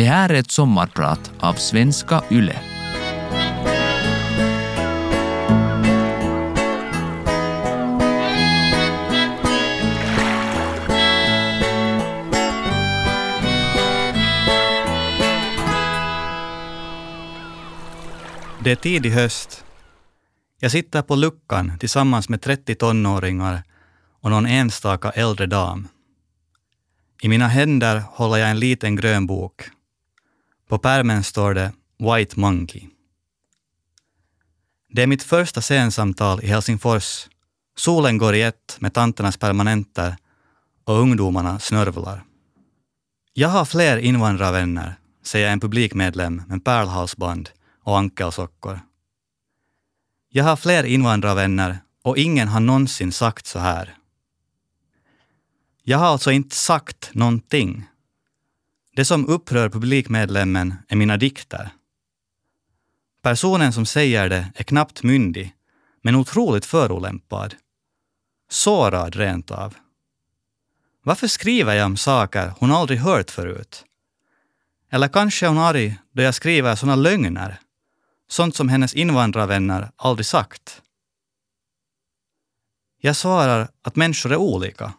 Det här är ett sommarprat av Svenska Yle. Det är tidig höst. Jag sitter på luckan tillsammans med 30 tonåringar och någon enstaka äldre dam. I mina händer håller jag en liten grön bok. På pärmen står det White Monkey. Det är mitt första scensamtal i Helsingfors. Solen går i ett med tanternas permanenter och ungdomarna snörvlar. Jag har fler invandrarvänner, säger en publikmedlem med pärlhalsband och ankelsockor. Jag har fler invandrarvänner och ingen har någonsin sagt så här. Jag har alltså inte sagt någonting. Det som upprör publikmedlemmen är mina dikter. Personen som säger det är knappt myndig, men otroligt förolämpad. Sårad rent av. Varför skriver jag om saker hon aldrig hört förut? Eller kanske är hon arg då jag skriver såna lögner, sånt som hennes invandrarvänner aldrig sagt. Jag svarar att människor är olika.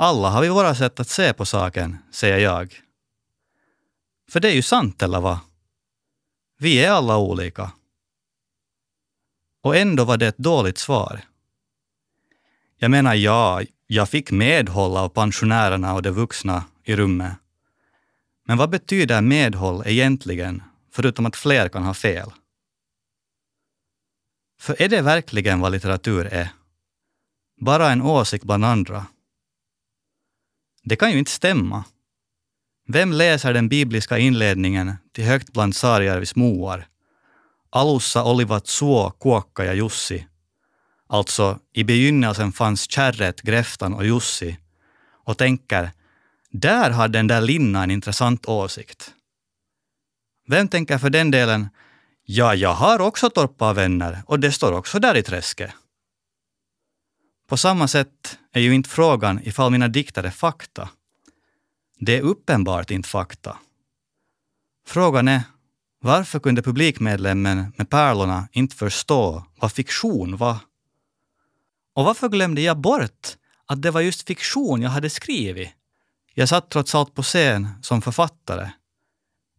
Alla har vi våra sätt att se på saken, säger jag. För det är ju sant, eller vad? Vi är alla olika. Och ändå var det ett dåligt svar. Jag menar, ja, jag fick medhåll av pensionärerna och de vuxna i rummet. Men vad betyder medhåll egentligen, förutom att fler kan ha fel? För är det verkligen vad litteratur är? Bara en åsikt bland andra? Det kan ju inte stämma. Vem läser den bibliska inledningen till Högt bland Saarjärvis moar? Alussa olivat suo, kuokka ja Jussi. Alltså, i begynnelsen fanns kärret, Gräftan och Jussi. Och tänker, där har den där Linna en intressant åsikt. Vem tänker för den delen, ja, jag har också torparvänner och det står också där i träsket. På samma sätt är ju inte frågan ifall mina dikter är fakta. Det är uppenbart inte fakta. Frågan är, varför kunde publikmedlemmen med pärlorna inte förstå vad fiktion var? Och varför glömde jag bort att det var just fiktion jag hade skrivit? Jag satt trots allt på scen som författare,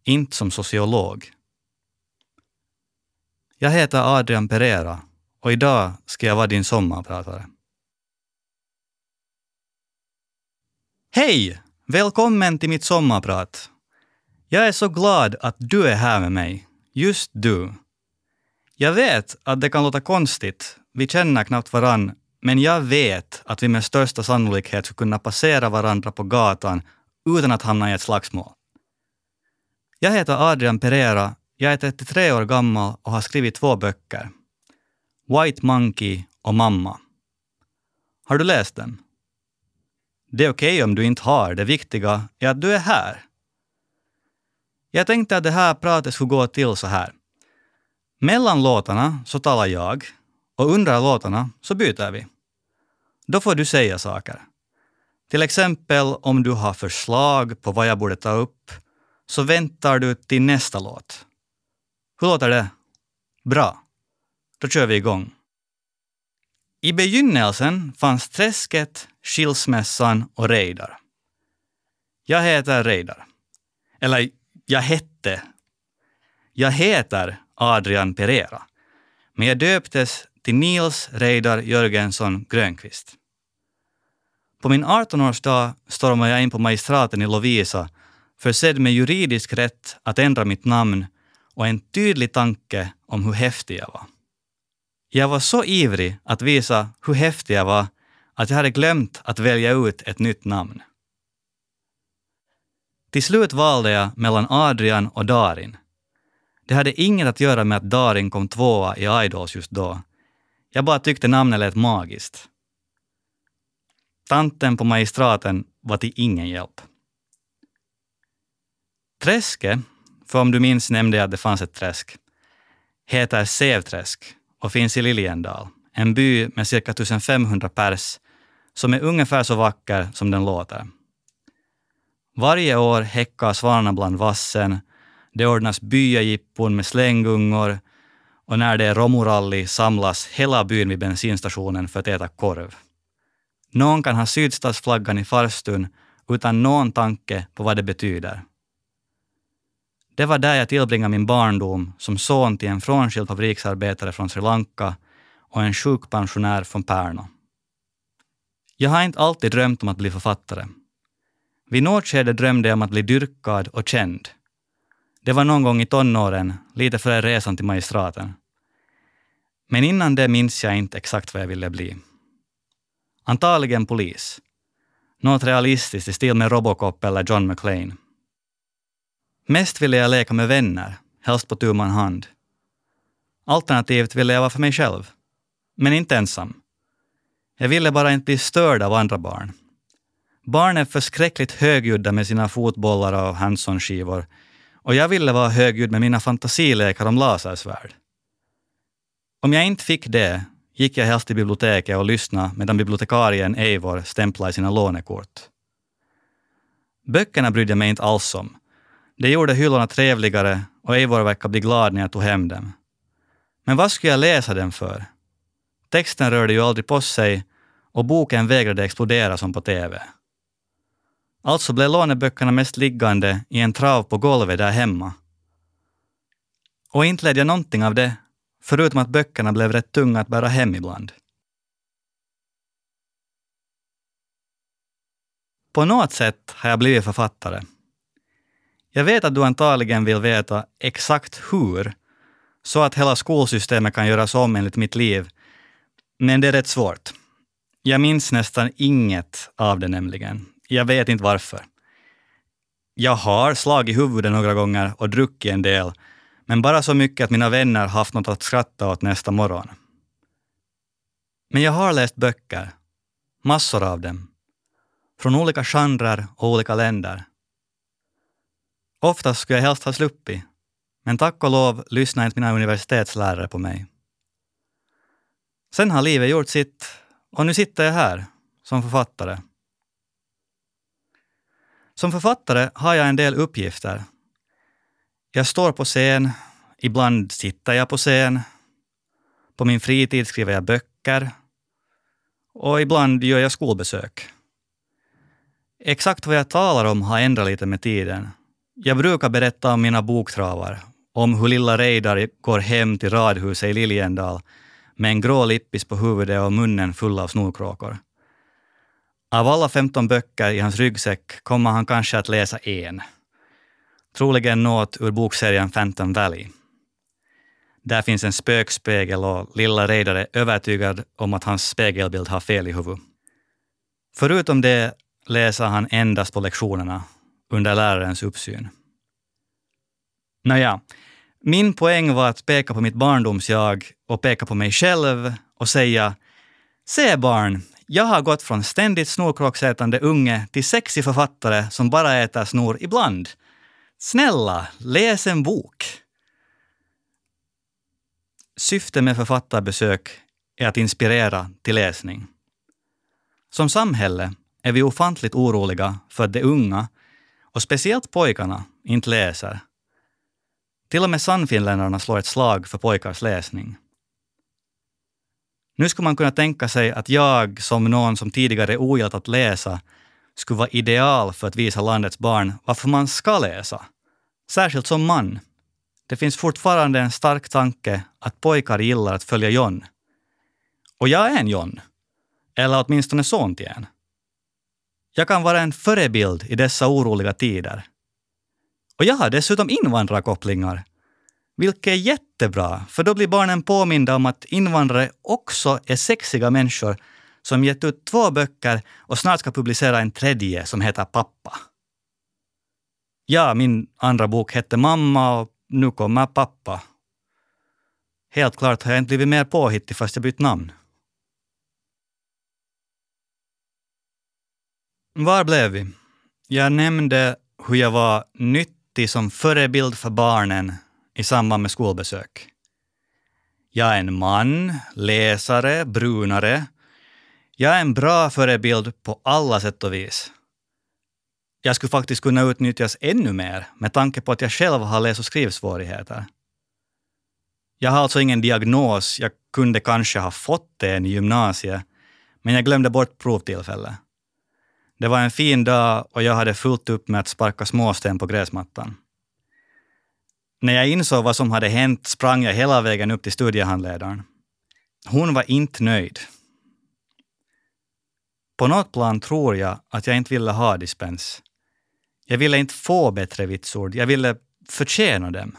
inte som sociolog. Jag heter Adrian Pereira och idag ska jag vara din sommarpratare. Hej! Välkommen till mitt sommarprat. Jag är så glad att du är här med mig. Just du. Jag vet att det kan låta konstigt, vi känner knappt varann, men jag vet att vi med största sannolikhet skulle kunna passera varandra på gatan utan att hamna i ett slagsmål. Jag heter Adrian Pereira, jag är 33 år gammal och har skrivit två böcker. White Monkey och Mamma. Har du läst dem? Det är okej okay om du inte har, det viktiga är att du är här. Jag tänkte att det här pratet skulle gå till så här. Mellan låtarna så talar jag och under låtarna så byter vi. Då får du säga saker. Till exempel om du har förslag på vad jag borde ta upp så väntar du till nästa låt. Hur låter det? Bra. Då kör vi igång. I begynnelsen fanns träsket, skilsmässan och Reidar. Jag heter Reidar. Eller, jag hette. Jag heter Adrian Pereira, men jag döptes till Nils Reidar Jörgensson Grönqvist. På min 18-årsdag stormade jag in på magistraten i Lovisa försedd med juridisk rätt att ändra mitt namn och en tydlig tanke om hur häftig jag var. Jag var så ivrig att visa hur häftig jag var att jag hade glömt att välja ut ett nytt namn. Till slut valde jag mellan Adrian och Darin. Det hade inget att göra med att Darin kom tvåa i Idols just då. Jag bara tyckte namnet lät magiskt. Tanten på magistraten var till ingen hjälp. Träsket, för om du minns nämnde jag att det fanns ett träsk, heter Sävträsk och finns i Liljendal, en by med cirka 1500 pers som är ungefär så vacker som den låter. Varje år häckar svanarna bland vassen, det ordnas byajippon med slänggungor och när det är romorally samlas hela byn vid bensinstationen för att äta korv. Någon kan ha sydstatsflaggan i farstun utan någon tanke på vad det betyder. Det var där jag tillbringade min barndom som son till en frånskild fabriksarbetare från Sri Lanka och en sjukpensionär från Pärnu. Jag har inte alltid drömt om att bli författare. Vid något skede drömde jag om att bli dyrkad och känd. Det var någon gång i tonåren, lite före resan till magistraten. Men innan det minns jag inte exakt vad jag ville bli. Antagligen polis. Något realistiskt i stil med Robocop eller John McClane. Mest ville jag leka med vänner, helst på tu man hand. Alternativt ville jag vara för mig själv. Men inte ensam. Jag ville bara inte bli störd av andra barn. Barn är förskräckligt högljudda med sina fotbollar och Hanson-skivor och jag ville vara högljudd med mina fantasilekar om lasersvärd. Om jag inte fick det gick jag helst till biblioteket och lyssnade medan bibliotekarien Eivor stämplade sina lånekort. Böckerna brydde jag mig inte alls om. Det gjorde hyllorna trevligare och Eivor verkade bli glad när jag tog hem dem. Men vad skulle jag läsa dem för? Texten rörde ju aldrig på sig och boken vägrade explodera som på TV. Alltså blev låneböckerna mest liggande i en trav på golvet där hemma. Och inte ledde jag någonting av det, förutom att böckerna blev rätt tunga att bära hem ibland. På något sätt har jag blivit författare. Jag vet att du antagligen vill veta exakt hur, så att hela skolsystemet kan göras om enligt mitt liv, men det är rätt svårt. Jag minns nästan inget av det nämligen. Jag vet inte varför. Jag har slagit huvudet några gånger och druckit en del, men bara så mycket att mina vänner haft något att skratta åt nästa morgon. Men jag har läst böcker, massor av dem, från olika genrer och olika länder. Oftast skulle jag helst ha sluppit, men tack och lov lyssnar inte mina universitetslärare på mig. Sen har livet gjort sitt och nu sitter jag här som författare. Som författare har jag en del uppgifter. Jag står på scen, ibland sitter jag på scen. På min fritid skriver jag böcker och ibland gör jag skolbesök. Exakt vad jag talar om har ändrat lite med tiden. Jag brukar berätta om mina boktravar, om hur lilla Reidar går hem till radhuset i Liljendal med en grå lippis på huvudet och munnen full av snorkråkor. Av alla 15 böcker i hans ryggsäck kommer han kanske att läsa en. Troligen något ur bokserien Phantom Valley. Där finns en spökspegel och lilla Reidar är övertygad om att hans spegelbild har fel i huvudet. Förutom det läser han endast på lektionerna under lärarens uppsyn. Nåja, min poäng var att peka på mitt barndomsjag och peka på mig själv och säga Se barn, jag har gått från ständigt snorkråksätande unge till sexig författare som bara äter snor ibland. Snälla, läs en bok! Syftet med författarbesök är att inspirera till läsning. Som samhälle är vi ofantligt oroliga för att de unga, och speciellt pojkarna, inte läser. Till och med Sannfinländarna slår ett slag för pojkars läsning. Nu skulle man kunna tänka sig att jag, som någon som tidigare ogillat att läsa, skulle vara ideal för att visa landets barn varför man ska läsa. Särskilt som man. Det finns fortfarande en stark tanke att pojkar gillar att följa John. Och jag är en John. Eller åtminstone son till en. Jag kan vara en förebild i dessa oroliga tider. Och jag har dessutom invandrarkopplingar vilket är jättebra, för då blir barnen påminda om att invandrare också är sexiga människor som gett ut två böcker och snart ska publicera en tredje som heter Pappa. Ja, min andra bok hette Mamma och nu kommer Pappa. Helt klart har jag inte blivit mer påhittig fast jag bytt namn. Var blev vi? Jag nämnde hur jag var nyttig som förebild för barnen i samband med skolbesök. Jag är en man, läsare, brunare. Jag är en bra förebild på alla sätt och vis. jag skulle faktiskt kunna utnyttjas ännu mer med tanke på att jag själv har läs och skrivsvårigheter. Jag har alltså ingen diagnos, jag kunde kanske ha fått det i gymnasiet, men jag glömde bort provtillfället. Det var en fin dag och jag hade fullt upp med att sparka småsten på gräsmattan. När jag insåg vad som hade hänt sprang jag hela vägen upp till studiehandledaren. Hon var inte nöjd. På något plan tror jag att jag inte ville ha dispens. Jag ville inte få bättre vitsord, jag ville förtjäna dem.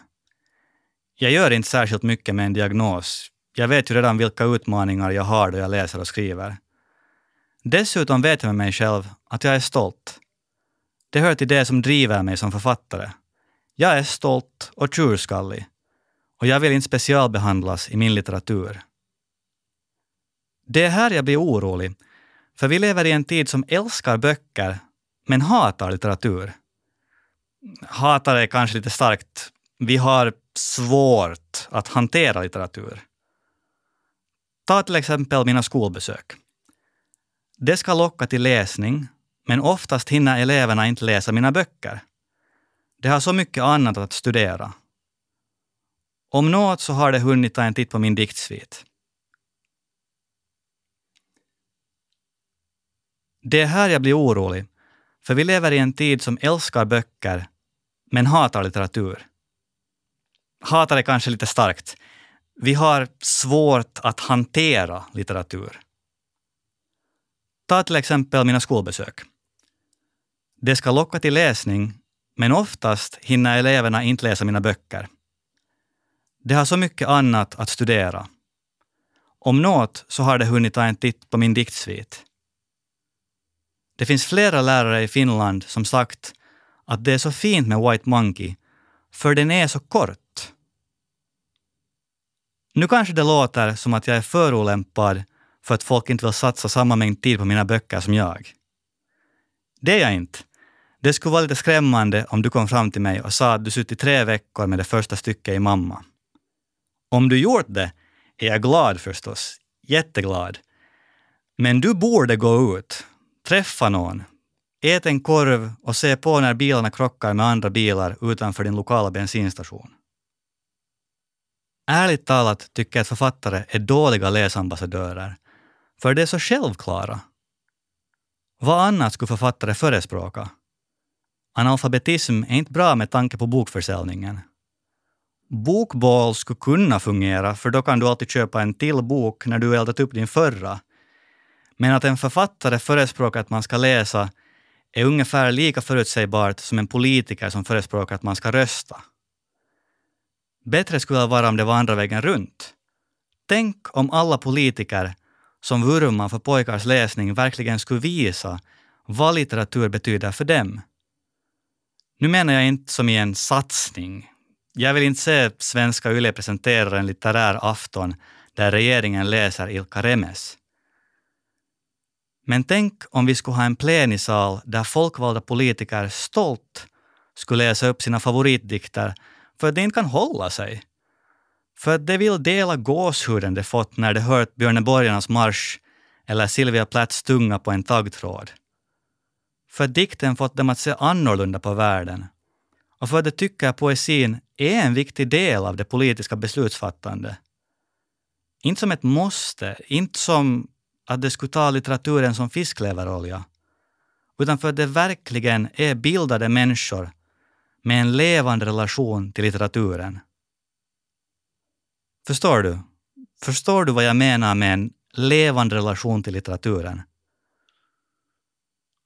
Jag gör inte särskilt mycket med en diagnos. Jag vet ju redan vilka utmaningar jag har då jag läser och skriver. Dessutom vet jag med mig själv att jag är stolt. Det hör till det som driver mig som författare. Jag är stolt och tjurskallig och jag vill inte specialbehandlas i min litteratur. Det är här jag blir orolig, för vi lever i en tid som älskar böcker men hatar litteratur. Hatar är kanske lite starkt. Vi har svårt att hantera litteratur. Ta till exempel mina skolbesök. Det ska locka till läsning, men oftast hinner eleverna inte läsa mina böcker. De har så mycket annat att studera. Om något så har de hunnit ta en titt på min diktsvit. Det är här jag blir orolig, för vi lever i en tid som älskar böcker, men hatar litteratur. Hatar är kanske lite starkt. Vi har svårt att hantera litteratur. Ta till exempel mina skolbesök. Det ska locka till läsning, men oftast hinner eleverna inte läsa mina böcker. De har så mycket annat att studera. Om något så har de hunnit ta en titt på min diktsvit. Det finns flera lärare i Finland som sagt att det är så fint med White Monkey, för den är så kort. Nu kanske det låter som att jag är förolämpad för att folk inte vill satsa samma mängd tid på mina böcker som jag. Det är jag inte. Det skulle vara lite skrämmande om du kom fram till mig och sa att du suttit tre veckor med det första stycket i mamma. Om du gjort det är jag glad förstås, jätteglad. Men du borde gå ut, träffa någon, ät en korv och se på när bilarna krockar med andra bilar utanför din lokala bensinstation. Ärligt talat tycker jag att författare är dåliga läsambassadörer för det är så självklara. Vad annat skulle författare förespråka? Analfabetism är inte bra med tanke på bokförsäljningen. Bokbål skulle kunna fungera, för då kan du alltid köpa en till bok när du eldat upp din förra. Men att en författare förespråkar att man ska läsa är ungefär lika förutsägbart som en politiker som förespråkar att man ska rösta. Bättre skulle det vara om det var andra vägen runt. Tänk om alla politiker som vurmar för pojkars läsning verkligen skulle visa vad litteratur betyder för dem. Nu menar jag inte som i en satsning. Jag vill inte se Svenska Yle presentera en litterär afton där regeringen läser Ilka Remes. Men tänk om vi skulle ha en plenisal där folkvalda politiker stolt skulle läsa upp sina favoritdikter för att de inte kan hålla sig. För att de vill dela gåshuden de fått när de hört Björneborgarnas marsch eller Silvia Plaths tunga på en taggtråd. För att dikten fått dem att se annorlunda på världen. Och för att de tycker att poesin är en viktig del av det politiska beslutsfattandet. Inte som ett måste, inte som att de skulle ta litteraturen som fiskleverolja, utan för att det verkligen är bildade människor med en levande relation till litteraturen. Förstår du? Förstår du vad jag menar med en levande relation till litteraturen?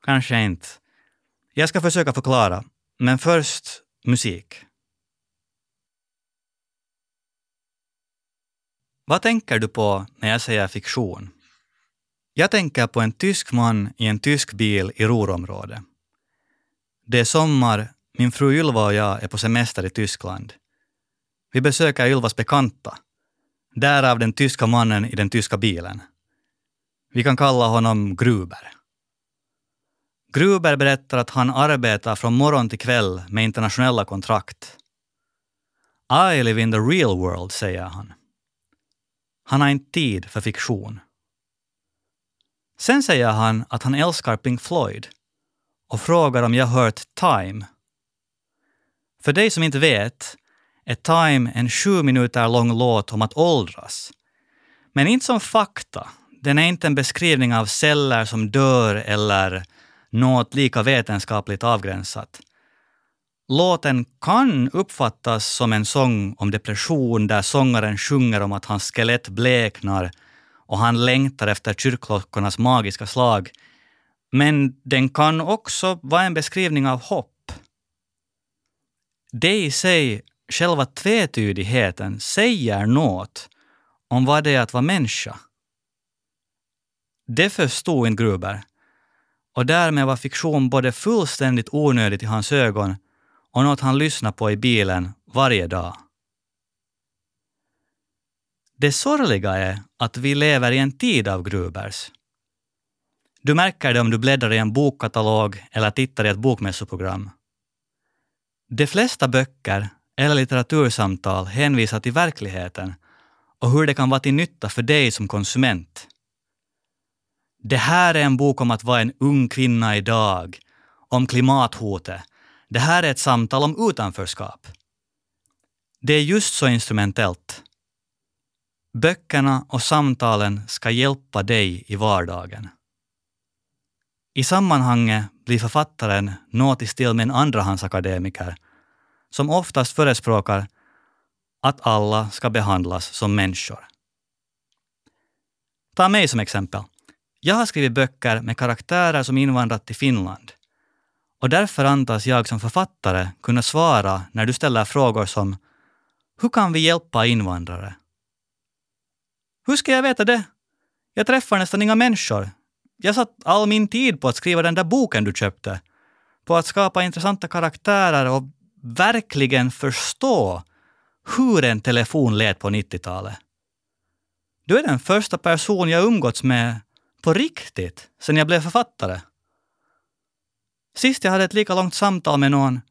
Kanske inte. Jag ska försöka förklara, men först musik. Vad tänker du på när jag säger fiktion? Jag tänker på en tysk man i en tysk bil i Ruhrområdet. Det är sommar, min fru Ylva och jag är på semester i Tyskland. Vi besöker Ylvas bekanta, Därav den tyska mannen i den tyska bilen. Vi kan kalla honom Gruber. Gruber berättar att han arbetar från morgon till kväll med internationella kontrakt. I live in the real world, säger han. Han har inte tid för fiktion. Sen säger han att han älskar Pink Floyd och frågar om jag hört Time. För dig som inte vet är Time en sju minuter lång låt om att åldras. Men inte som fakta. Den är inte en beskrivning av celler som dör eller något lika vetenskapligt avgränsat. Låten kan uppfattas som en sång om depression där sångaren sjunger om att hans skelett bleknar och han längtar efter kyrkklockornas magiska slag. Men den kan också vara en beskrivning av hopp. Det i sig, själva tvetydigheten, säger något om vad det är att vara människa. Det förstod inte Gruber. Och därmed var fiktion både fullständigt onödigt i hans ögon och något han lyssnar på i bilen varje dag. Det sorgliga är att vi lever i en tid av Grubers. Du märker det om du bläddrar i en bokkatalog eller tittar i ett bokmässoprogram. De flesta böcker eller litteratursamtal hänvisar till verkligheten och hur det kan vara till nytta för dig som konsument. Det här är en bok om att vara en ung kvinna idag, om klimathotet. Det här är ett samtal om utanförskap. Det är just så instrumentellt. Böckerna och samtalen ska hjälpa dig i vardagen. I sammanhanget blir författaren något i stil med en andrahandsakademiker som oftast förespråkar att alla ska behandlas som människor. Ta mig som exempel. Jag har skrivit böcker med karaktärer som invandrat till Finland. Och därför antas jag som författare kunna svara när du ställer frågor som Hur kan vi hjälpa invandrare? Hur ska jag veta det? Jag träffar nästan inga människor. Jag satt all min tid på att skriva den där boken du köpte. På att skapa intressanta karaktärer och verkligen förstå hur en telefon lät på 90-talet. Du är den första person jag umgåtts med på riktigt sen jag blev författare. Sist jag hade ett lika långt samtal med någon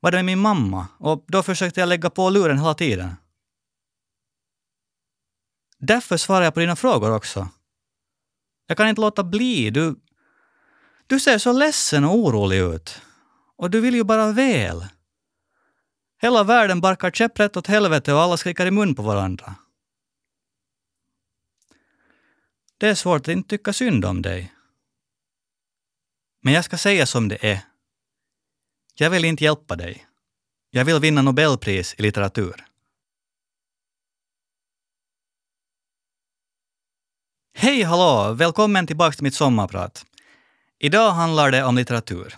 var det med min mamma och då försökte jag lägga på luren hela tiden. Därför svarar jag på dina frågor också. Jag kan inte låta bli. Du, du ser så ledsen och orolig ut. Och du vill ju bara väl. Hela världen barkar käpprätt åt helvete och alla skriker i mun på varandra. Det är svårt att inte tycka synd om dig. Men jag ska säga som det är. Jag vill inte hjälpa dig. Jag vill vinna Nobelpris i litteratur. Hej hallå! Välkommen tillbaka till mitt sommarprat. Idag handlar det om litteratur.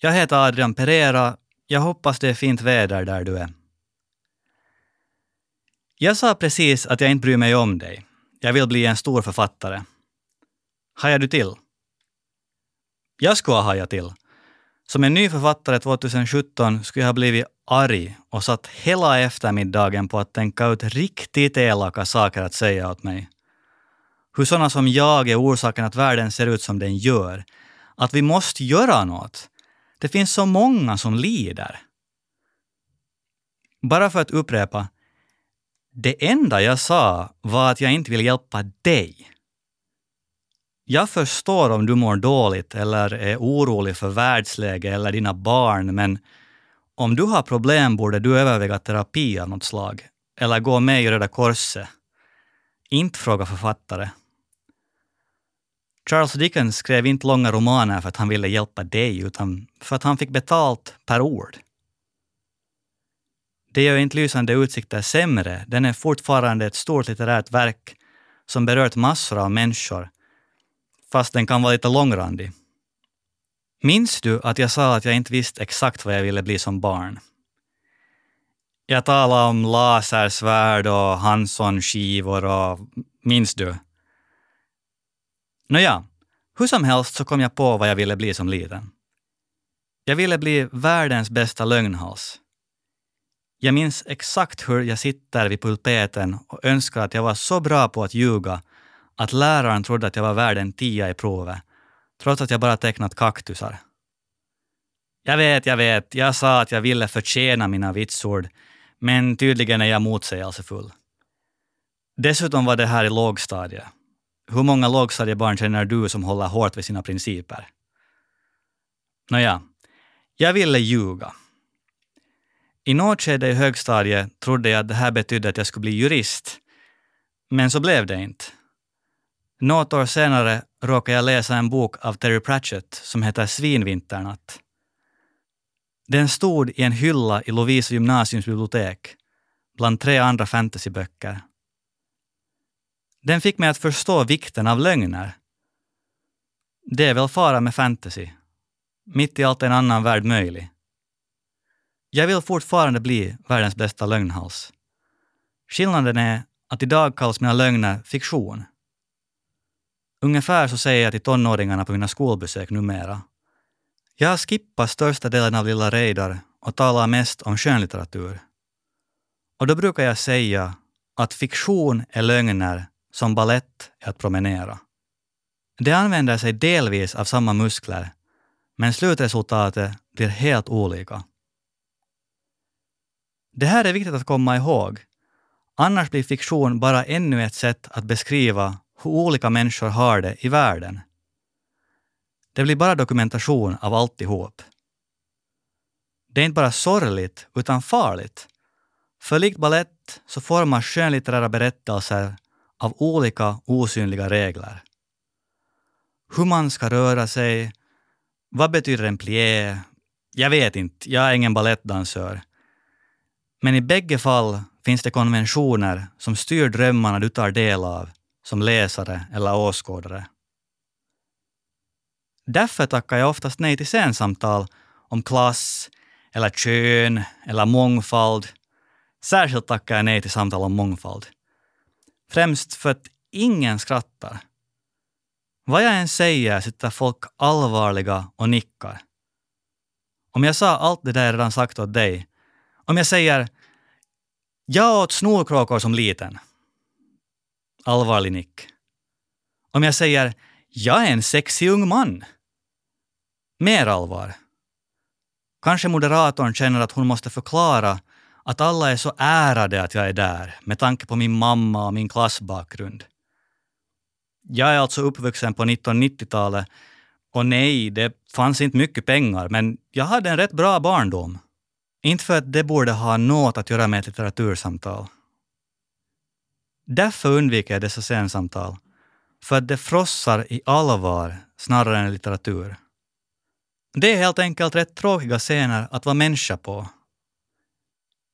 Jag heter Adrian Pereira. Jag hoppas det är fint väder där du är. Jag sa precis att jag inte bryr mig om dig. Jag vill bli en stor författare. Hajar du till? Jag skulle ha hajat till. Som en ny författare 2017 skulle jag ha blivit arg och satt hela eftermiddagen på att tänka ut riktigt elaka saker att säga åt mig. Hur sådana som jag är orsaken att världen ser ut som den gör. Att vi måste göra något. Det finns så många som lider. Bara för att upprepa. Det enda jag sa var att jag inte vill hjälpa dig. Jag förstår om du mår dåligt eller är orolig för världsläget eller dina barn, men om du har problem borde du överväga terapi av något slag. Eller gå med i Röda Korset. Inte fråga författare. Charles Dickens skrev inte långa romaner för att han ville hjälpa dig, utan för att han fick betalt per ord. Det gör inte Lysande utsikter sämre. Den är fortfarande ett stort litterärt verk som berört massor av människor, fast den kan vara lite långrandig. Minns du att jag sa att jag inte visste exakt vad jag ville bli som barn? Jag talade om lasersvärd och Hansson-skivor och minns du? Nåja, hur som helst så kom jag på vad jag ville bli som liten. Jag ville bli världens bästa lögnhals. Jag minns exakt hur jag sitter vid pulpeten och önskar att jag var så bra på att ljuga att läraren trodde att jag var värd en tia i provet, trots att jag bara tecknat kaktusar. Jag vet, jag vet, jag sa att jag ville förtjäna mina vitsord, men tydligen är jag motsägelsefull. Dessutom var det här i lågstadiet. Hur många lågstadiebarn känner du som håller hårt vid sina principer? Nåja, jag ville ljuga. I något skede i högstadiet trodde jag att det här betydde att jag skulle bli jurist. Men så blev det inte. Något år senare råkade jag läsa en bok av Terry Pratchett som heter Svinvinternatt. Den stod i en hylla i Lovisa gymnasiums bibliotek bland tre andra fantasyböcker. Den fick mig att förstå vikten av lögner. Det är väl fara med fantasy. Mitt i allt en annan värld möjlig. Jag vill fortfarande bli världens bästa lögnhals. Skillnaden är att idag kallas mina lögner fiktion. Ungefär så säger jag till tonåringarna på mina skolbesök numera. Jag har skippat största delen av Lilla Reidar och talar mest om skönlitteratur. Och då brukar jag säga att fiktion är lögner som ballett är att promenera. De använder sig delvis av samma muskler, men slutresultatet blir helt olika. Det här är viktigt att komma ihåg. Annars blir fiktion bara ännu ett sätt att beskriva hur olika människor har det i världen. Det blir bara dokumentation av alltihop. Det är inte bara sorgligt, utan farligt. För likt ballett så formas skönlitterära berättelser av olika osynliga regler. Hur man ska röra sig, vad betyder en plié? Jag vet inte, jag är ingen balettdansör. Men i bägge fall finns det konventioner som styr drömmarna du tar del av som läsare eller åskådare. Därför tackar jag oftast nej till scensamtal om klass, eller kön eller mångfald. Särskilt tackar jag nej till samtal om mångfald. Främst för att ingen skrattar. Vad jag än säger sitter folk allvarliga och nickar. Om jag sa allt det där jag redan sagt åt dig, om jag säger jag åt snorkråkor som liten. Allvarlig nick. Om jag säger jag är en sexig ung man. Mer allvar. Kanske moderatorn känner att hon måste förklara att alla är så ärade att jag är där med tanke på min mamma och min klassbakgrund. Jag är alltså uppvuxen på 1990-talet och nej, det fanns inte mycket pengar, men jag hade en rätt bra barndom. Inte för att det borde ha något att göra med ett litteratursamtal. Därför undviker jag dessa scensamtal, för att det frossar i allvar snarare än litteratur. Det är helt enkelt rätt tråkiga scener att vara människa på.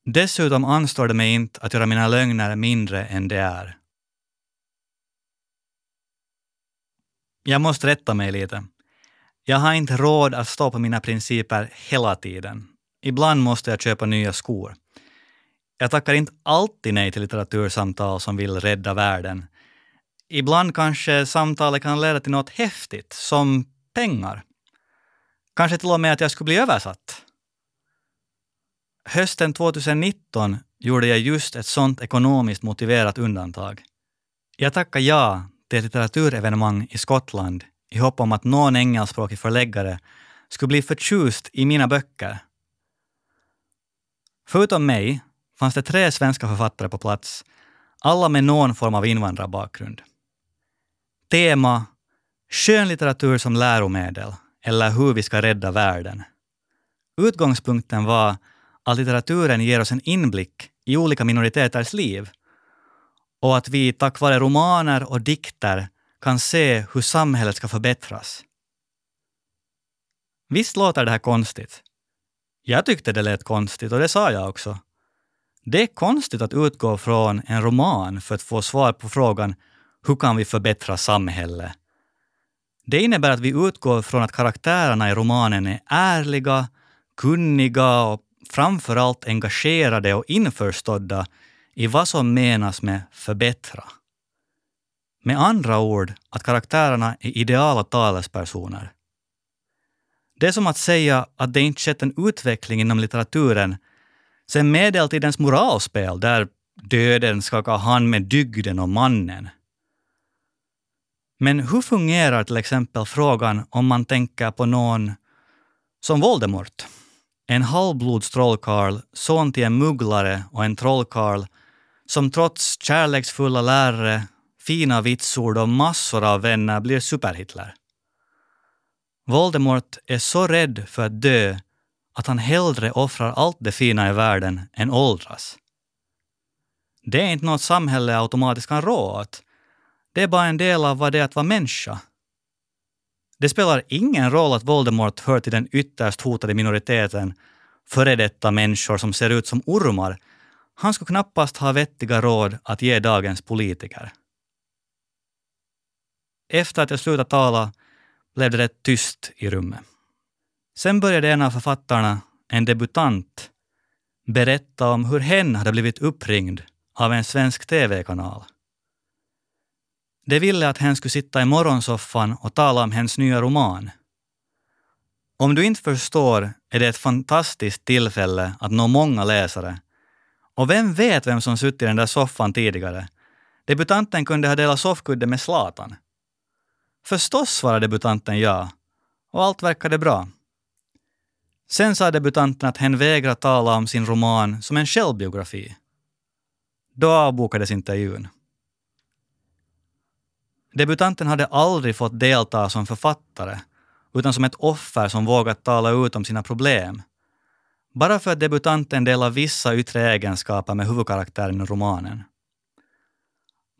Dessutom anstår det mig inte att göra mina lögner mindre än de är. Jag måste rätta mig lite. Jag har inte råd att stå på mina principer hela tiden. Ibland måste jag köpa nya skor. Jag tackar inte alltid nej till litteratursamtal som vill rädda världen. Ibland kanske samtalet kan leda till något häftigt, som pengar. Kanske till och med att jag skulle bli översatt. Hösten 2019 gjorde jag just ett sånt ekonomiskt motiverat undantag. Jag tackade ja till ett litteraturevenemang i Skottland i hopp om att någon engelskspråkig förläggare skulle bli förtjust i mina böcker. Förutom mig fanns det tre svenska författare på plats, alla med någon form av invandrarbakgrund. Tema Skönlitteratur som läromedel eller hur vi ska rädda världen. Utgångspunkten var att litteraturen ger oss en inblick i olika minoriteters liv och att vi tack vare romaner och dikter kan se hur samhället ska förbättras. Visst låter det här konstigt? Jag tyckte det lät konstigt och det sa jag också. Det är konstigt att utgå från en roman för att få svar på frågan hur kan vi förbättra samhället? Det innebär att vi utgår från att karaktärerna i romanen är ärliga, kunniga och framförallt engagerade och införstådda i vad som menas med förbättra. Med andra ord att karaktärerna är ideala talespersoner. Det är som att säga att det inte skett en utveckling inom litteraturen sen medeltidens moralspel där döden skakar hand med dygden och mannen. Men hur fungerar till exempel frågan om man tänker på någon som Voldemort? En halvblods trollkarl, son till en mugglare och en trollkarl som trots kärleksfulla lärare, fina vitsord och massor av vänner blir superhitler. Voldemort är så rädd för att dö att han hellre offrar allt det fina i världen än åldras. Det är inte något samhälle automatiskt kan rå åt. Det är bara en del av vad det är att vara människa. Det spelar ingen roll att Voldemort hör till den ytterst hotade minoriteten, före detta människor som ser ut som ormar. Han skulle knappast ha vettiga råd att ge dagens politiker. Efter att jag slutat tala blev det rätt tyst i rummet. Sen började en av författarna, en debutant, berätta om hur hen hade blivit uppringd av en svensk tv-kanal. De ville att hen skulle sitta i morgonsoffan och tala om hens nya roman. Om du inte förstår är det ett fantastiskt tillfälle att nå många läsare. Och vem vet vem som suttit i den där soffan tidigare? Debutanten kunde ha delat soffkudde med Zlatan. Förstås svarade debutanten ja, och allt verkade bra. Sen sa debutanten att hen vägrar tala om sin roman som en självbiografi. Då avbokades intervjun. Debutanten hade aldrig fått delta som författare, utan som ett offer som vågat tala ut om sina problem. Bara för att debutanten delar vissa yttre egenskaper med huvudkaraktären i romanen.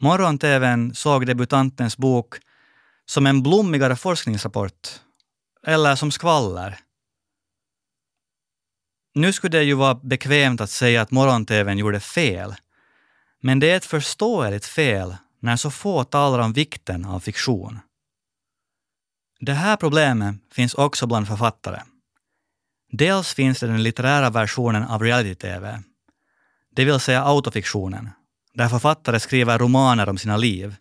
Morgon-TVn såg debutantens bok som en blommigare forskningsrapport, eller som skvaller. Nu skulle det ju vara bekvämt att säga att morgon-TVn gjorde fel, men det är ett förståeligt fel när så få talar om vikten av fiktion. Det här problemet finns också bland författare. Dels finns det den litterära versionen av reality-tv, det vill säga autofiktionen, där författare skriver romaner om sina liv.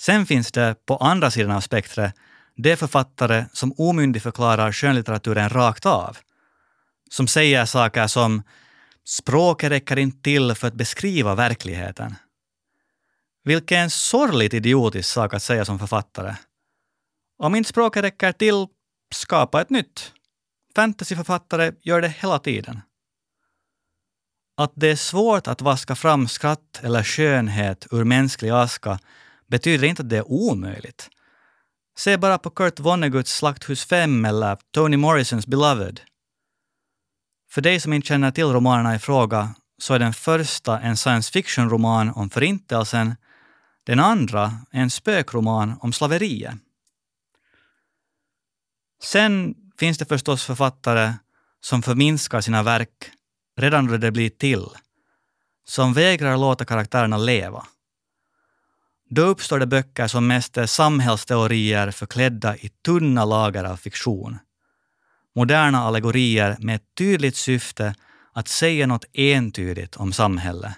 Sen finns det på andra sidan av spektret de författare som omyndigförklarar skönlitteraturen rakt av. Som säger saker som “språket räcker inte till för att beskriva verkligheten”. Vilken sorgligt idiotisk sak att säga som författare. Om inte språket räcker till, skapa ett nytt. Fantasyförfattare gör det hela tiden. Att det är svårt att vaska fram skratt eller skönhet ur mänsklig aska betyder inte att det är omöjligt. Se bara på Kurt Vonnegut's Slakthus 5 eller Toni Morrisons Beloved. För dig som inte känner till romanerna i fråga så är den första en science fiction-roman om Förintelsen den andra är en spökroman om slaveriet. Sen finns det förstås författare som förminskar sina verk redan då det blir till, som vägrar låta karaktärerna leva. Då uppstår det böcker som mest är samhällsteorier förklädda i tunna lager av fiktion. Moderna allegorier med ett tydligt syfte att säga något entydigt om samhället.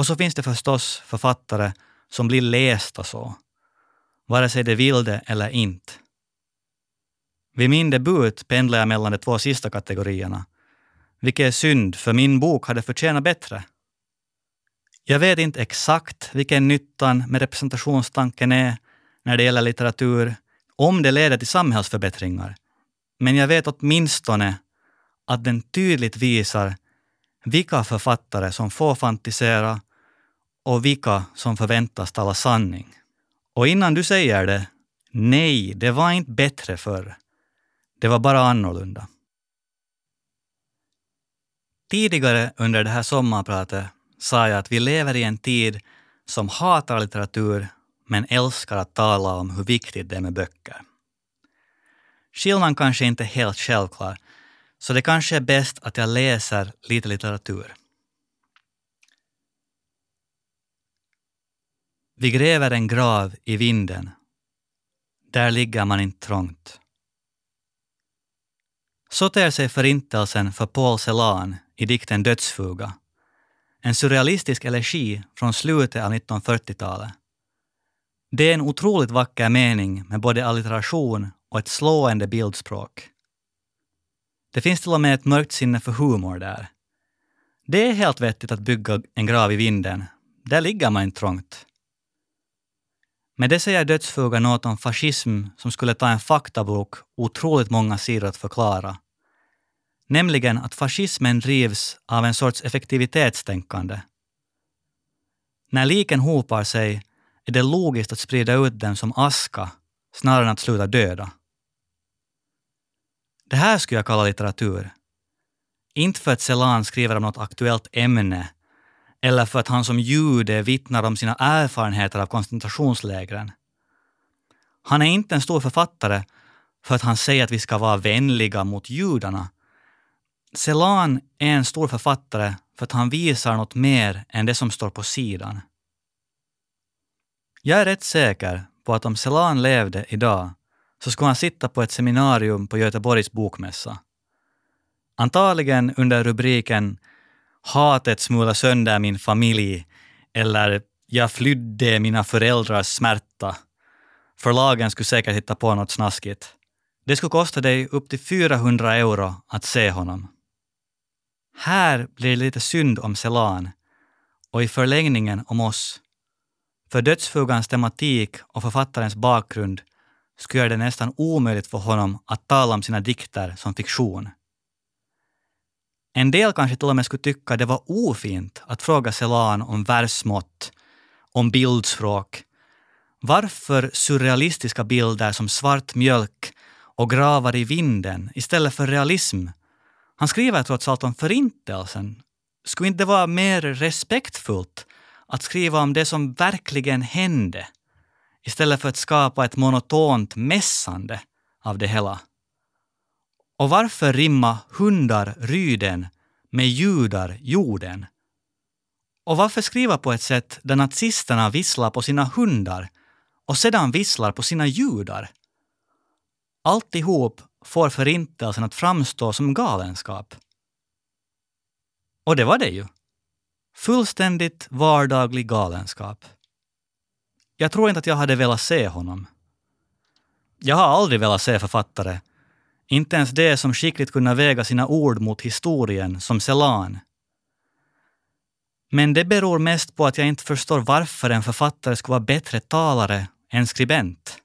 Och så finns det förstås författare som blir lästa så, vare sig de vill det eller inte. Vid min debut pendlar jag mellan de två sista kategorierna, vilket är synd, för min bok hade förtjänat bättre. Jag vet inte exakt vilken nyttan med representationstanken är när det gäller litteratur, om det leder till samhällsförbättringar. Men jag vet åtminstone att den tydligt visar vilka författare som får fantisera och vilka som förväntas tala sanning. Och innan du säger det, nej, det var inte bättre förr. Det var bara annorlunda. Tidigare under det här sommarpratet sa jag att vi lever i en tid som hatar litteratur men älskar att tala om hur viktigt det är med böcker. Skillnaden kanske inte är helt självklar, så det kanske är bäst att jag läser lite litteratur. Vi gräver en grav i vinden. Där ligger man inte trångt. Så ter sig Förintelsen för Paul Celan i dikten Dödsfuga. En surrealistisk elegi från slutet av 1940-talet. Det är en otroligt vacker mening med både allitteration och ett slående bildspråk. Det finns till och med ett mörkt sinne för humor där. Det är helt vettigt att bygga en grav i vinden. Där ligger man inte trångt. Med det säger dödsfrågan något om fascism som skulle ta en faktabok otroligt många sidor att förklara. Nämligen att fascismen drivs av en sorts effektivitetstänkande. När liken hopar sig är det logiskt att sprida ut dem som aska snarare än att sluta döda. Det här skulle jag kalla litteratur. Inte för att Celan skriver om något aktuellt ämne eller för att han som jude vittnar om sina erfarenheter av koncentrationslägren. Han är inte en stor författare för att han säger att vi ska vara vänliga mot judarna. Celan är en stor författare för att han visar något mer än det som står på sidan. Jag är rätt säker på att om Celan levde idag så skulle han sitta på ett seminarium på Göteborgs bokmässa. Antagligen under rubriken Hatet smula sönder min familj eller Jag flydde mina föräldrars smärta. Förlagen skulle säkert hitta på något snaskigt. Det skulle kosta dig upp till 400 euro att se honom. Här blir det lite synd om Selan och i förlängningen om oss. För dödsfugans tematik och författarens bakgrund skulle göra det nästan omöjligt för honom att tala om sina dikter som fiktion. En del kanske till och med skulle tycka det var ofint att fråga Celan om versmått, om bildspråk. Varför surrealistiska bilder som svart mjölk och gravar i vinden istället för realism? Han skriver trots allt om förintelsen. Skulle inte det vara mer respektfullt att skriva om det som verkligen hände istället för att skapa ett monotont mässande av det hela? Och varför rimma hundar ryden med judar jorden? Och varför skriva på ett sätt där nazisterna visslar på sina hundar och sedan visslar på sina judar? Alltihop får förintelsen att framstå som galenskap. Och det var det ju. Fullständigt vardaglig galenskap. Jag tror inte att jag hade velat se honom. Jag har aldrig velat se författare inte ens det som skickligt kunna väga sina ord mot historien, som Celan. Men det beror mest på att jag inte förstår varför en författare skulle vara bättre talare än skribent.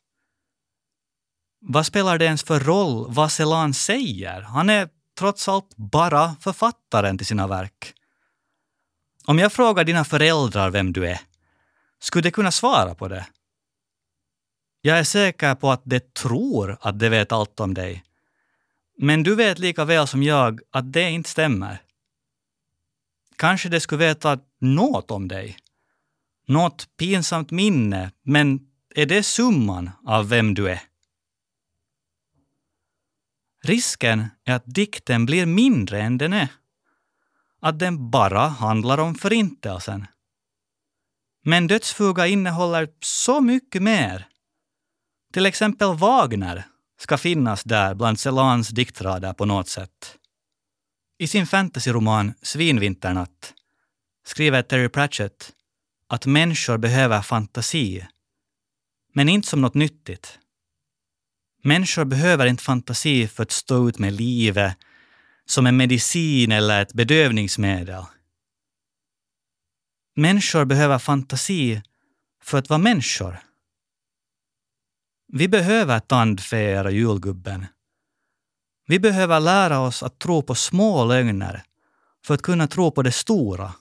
Vad spelar det ens för roll vad Celan säger? Han är trots allt bara författaren till sina verk. Om jag frågar dina föräldrar vem du är, skulle de kunna svara på det? Jag är säker på att de tror att de vet allt om dig, men du vet lika väl som jag att det inte stämmer. Kanske de skulle veta något om dig. Något pinsamt minne, men är det summan av vem du är? Risken är att dikten blir mindre än den är. Att den bara handlar om förintelsen. Men Dödsfuga innehåller så mycket mer. Till exempel Wagner ska finnas där bland Celans diktrader på något sätt. I sin fantasyroman Svinvinternatt skriver Terry Pratchett att människor behöver fantasi, men inte som något nyttigt. Människor behöver inte fantasi för att stå ut med livet, som en medicin eller ett bedövningsmedel. Människor behöver fantasi för att vara människor. Vi behöver tandfeer och julgubben. Vi behöver lära oss att tro på små lögner för att kunna tro på det stora.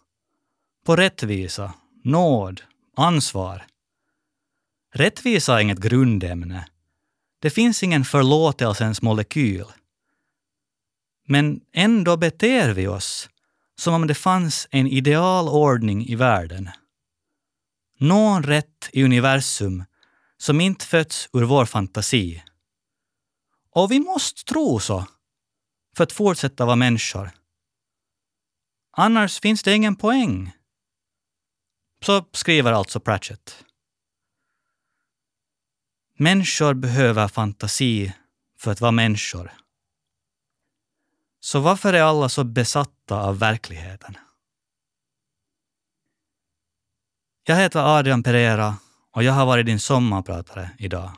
På rättvisa, nåd, ansvar. Rättvisa är inget grundämne. Det finns ingen förlåtelsens molekyl. Men ändå beter vi oss som om det fanns en idealordning i världen. Någon rätt i universum som inte fötts ur vår fantasi. Och vi måste tro så för att fortsätta vara människor. Annars finns det ingen poäng. Så skriver alltså Pratchett. Människor behöver fantasi för att vara människor. Så varför är alla så besatta av verkligheten? Jag heter Adrian Pereira och jag har varit din sommarpratare idag.